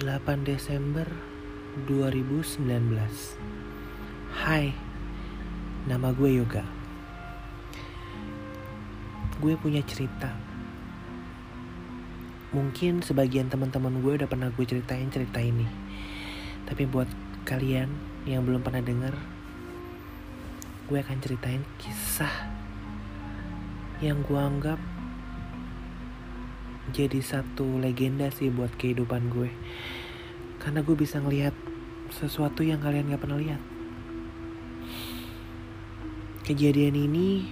8 Desember 2019 Hai, nama gue Yoga. Gue punya cerita. Mungkin sebagian teman-teman gue udah pernah gue ceritain cerita ini. Tapi buat kalian yang belum pernah denger Gue akan ceritain kisah Yang gue anggap jadi satu legenda sih buat kehidupan gue. Karena gue bisa ngelihat sesuatu yang kalian gak pernah lihat. Kejadian ini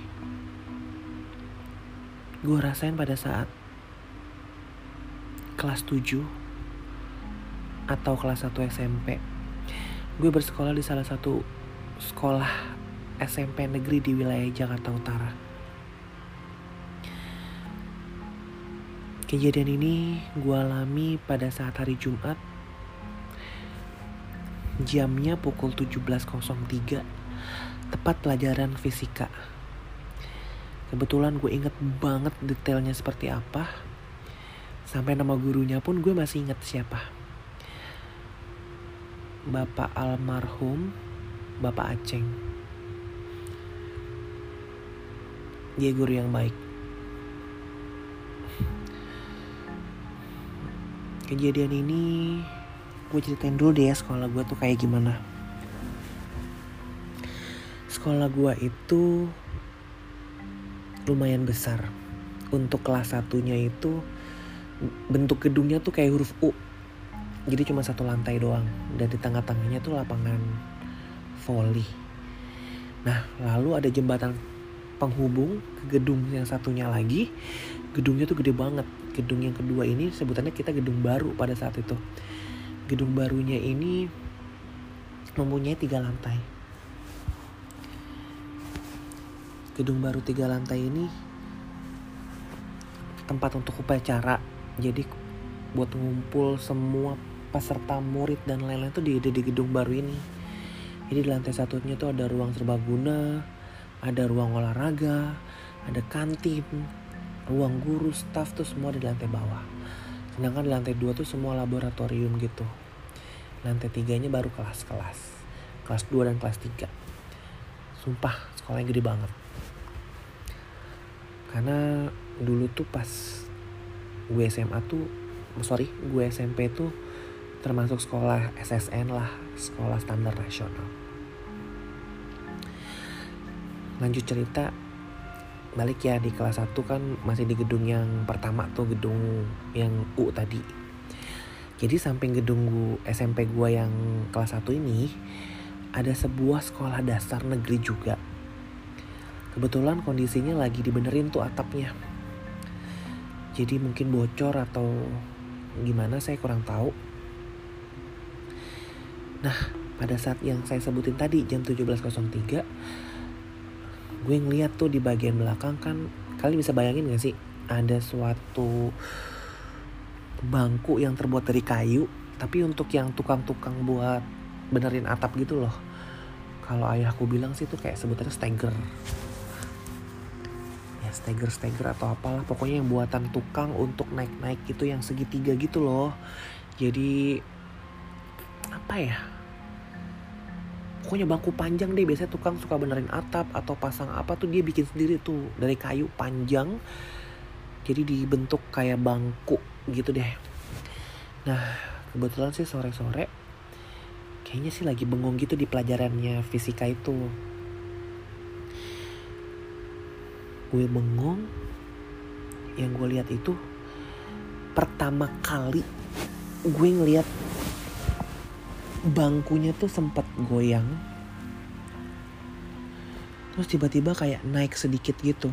gue rasain pada saat kelas 7 atau kelas 1 SMP gue bersekolah di salah satu sekolah SMP negeri di wilayah Jakarta Utara Kejadian ini gue alami pada saat hari Jumat. Jamnya pukul 17.03 Tepat pelajaran fisika. Kebetulan gue inget banget detailnya seperti apa. Sampai nama gurunya pun gue masih inget siapa. Bapak almarhum Bapak Aceng. Dia guru yang baik kejadian ini gue ceritain dulu deh ya sekolah gue tuh kayak gimana. Sekolah gue itu lumayan besar. Untuk kelas satunya itu bentuk gedungnya tuh kayak huruf U. Jadi cuma satu lantai doang. Dan di tengah-tengahnya tuh lapangan volley nah lalu ada jembatan penghubung ke gedung yang satunya lagi. Gedungnya tuh gede banget gedung yang kedua ini sebutannya kita gedung baru pada saat itu. Gedung barunya ini mempunyai tiga lantai. Gedung baru tiga lantai ini tempat untuk upacara. Jadi buat ngumpul semua peserta murid dan lain-lain tuh di, di, di gedung baru ini. Jadi di lantai satunya tuh ada ruang serbaguna ada ruang olahraga ada kantin ruang guru, staff tuh semua di lantai bawah. Sedangkan di lantai dua tuh semua laboratorium gitu. Lantai tiganya baru kelas-kelas. Kelas 2 dan kelas 3. Sumpah sekolahnya gede banget. Karena dulu tuh pas gue SMA tuh, sorry gue SMP tuh termasuk sekolah SSN lah, sekolah standar nasional. Lanjut cerita, balik ya di kelas 1 kan masih di gedung yang pertama tuh gedung yang U tadi. Jadi samping gedung gua, SMP gua yang kelas 1 ini ada sebuah sekolah dasar negeri juga. Kebetulan kondisinya lagi dibenerin tuh atapnya. Jadi mungkin bocor atau gimana saya kurang tahu. Nah pada saat yang saya sebutin tadi jam 17.03 gue ngeliat tuh di bagian belakang kan kalian bisa bayangin gak sih? Ada suatu bangku yang terbuat dari kayu tapi untuk yang tukang-tukang buat benerin atap gitu loh. Kalau ayahku bilang sih tuh kayak sebutannya steger ya steger steger atau apalah pokoknya yang buatan tukang untuk naik-naik gitu yang segitiga gitu loh. Jadi apa ya pokoknya bangku panjang deh biasanya tukang suka benerin atap atau pasang apa tuh dia bikin sendiri tuh dari kayu panjang jadi dibentuk kayak bangku gitu deh. Nah kebetulan sih sore-sore kayaknya sih lagi bengong gitu di pelajarannya fisika itu. Gue bengong yang gue lihat itu pertama kali gue ngeliat bangkunya tuh sempat goyang. Terus tiba-tiba kayak naik sedikit gitu.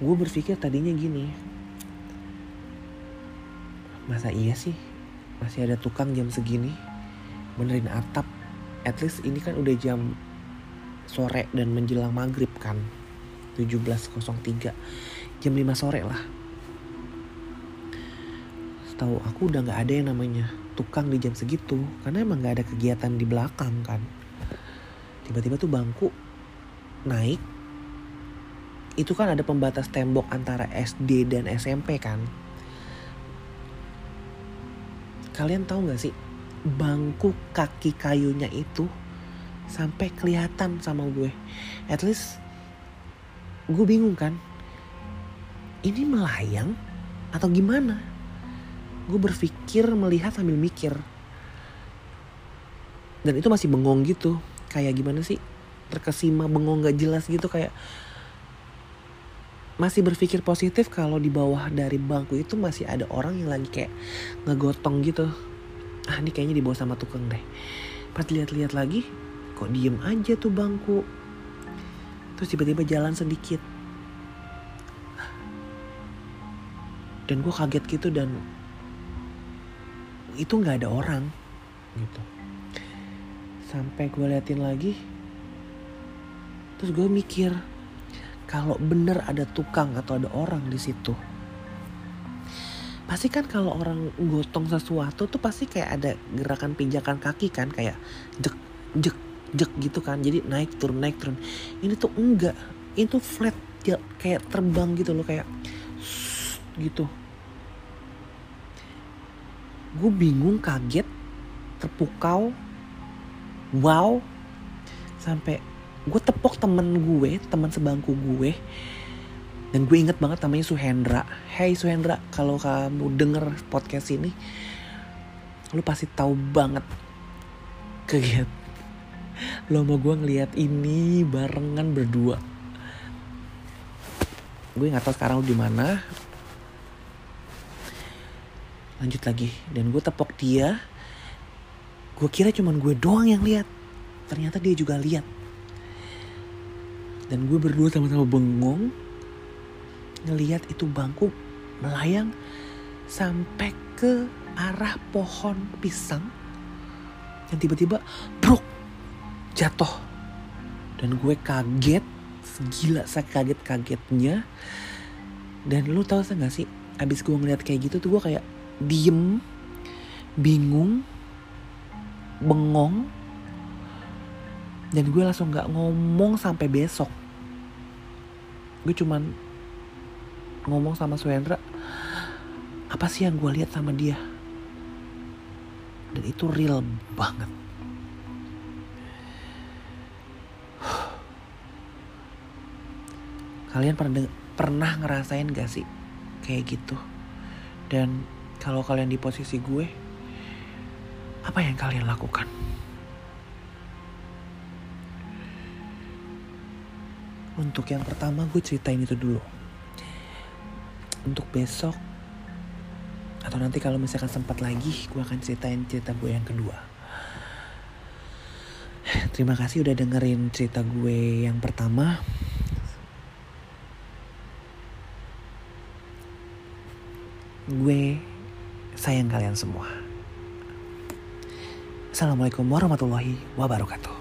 Gue berpikir tadinya gini masa iya sih? Masih ada tukang jam segini? Benerin atap. At least ini kan udah jam sore dan menjelang maghrib kan. 17.03 jam 5 sore lah. Tahu aku udah nggak ada yang namanya tukang di jam segitu karena emang gak ada kegiatan di belakang kan. Tiba-tiba tuh bangku naik. Itu kan ada pembatas tembok antara SD dan SMP kan. Kalian tahu nggak sih bangku kaki kayunya itu sampai kelihatan sama gue. At least gue bingung kan ini melayang atau gimana gue berpikir melihat sambil mikir. Dan itu masih bengong gitu. Kayak gimana sih? Terkesima bengong gak jelas gitu kayak masih berpikir positif kalau di bawah dari bangku itu masih ada orang yang lagi kayak ngegotong gitu. Ah ini kayaknya dibawa sama tukang deh. Pas lihat-lihat lagi kok diem aja tuh bangku? Terus tiba-tiba jalan sedikit. Dan gue kaget gitu dan itu nggak ada orang. Gitu. Sampai gue liatin lagi terus gue mikir kalau bener ada tukang atau ada orang di situ pasti kan kalau orang gotong sesuatu tuh pasti kayak ada gerakan pijakan kaki kan kayak jek jek jek gitu kan. Jadi naik turun naik turun. Ini tuh enggak. Itu flat ya, kayak terbang gitu loh kayak gitu gue bingung kaget terpukau wow. Sampai gue tepok temen gue teman sebangku gue. Dan gue inget banget namanya Suhendra. Hey Suhendra kalau kamu denger podcast ini lu pasti tahu banget kegiat lo mau gue ngeliat ini barengan berdua. Gue nggak tahu sekarang lu di mana lanjut lagi. Dan gue tepok dia. Gue kira cuman gue doang yang lihat. Ternyata dia juga lihat. Dan gue berdua sama-sama bengong ngelihat itu bangku melayang sampai ke arah pohon pisang yang tiba-tiba brok jatuh. Dan gue kaget gila saya kaget kagetnya dan lu tahu gak sih abis gue ngeliat kayak gitu tuh gue kayak diem, bingung, bengong, dan gue langsung gak ngomong sampai besok. Gue cuman ngomong sama Suendra, apa sih yang gue lihat sama dia? Dan itu real banget. Kalian pernah pernah ngerasain gak sih kayak gitu? Dan kalau kalian di posisi gue, apa yang kalian lakukan? Untuk yang pertama gue ceritain itu dulu. Untuk besok atau nanti kalau misalkan sempat lagi gue akan ceritain cerita gue yang kedua. Terima kasih udah dengerin cerita gue yang pertama. Gue sayang kalian semua. Assalamualaikum warahmatullahi wabarakatuh.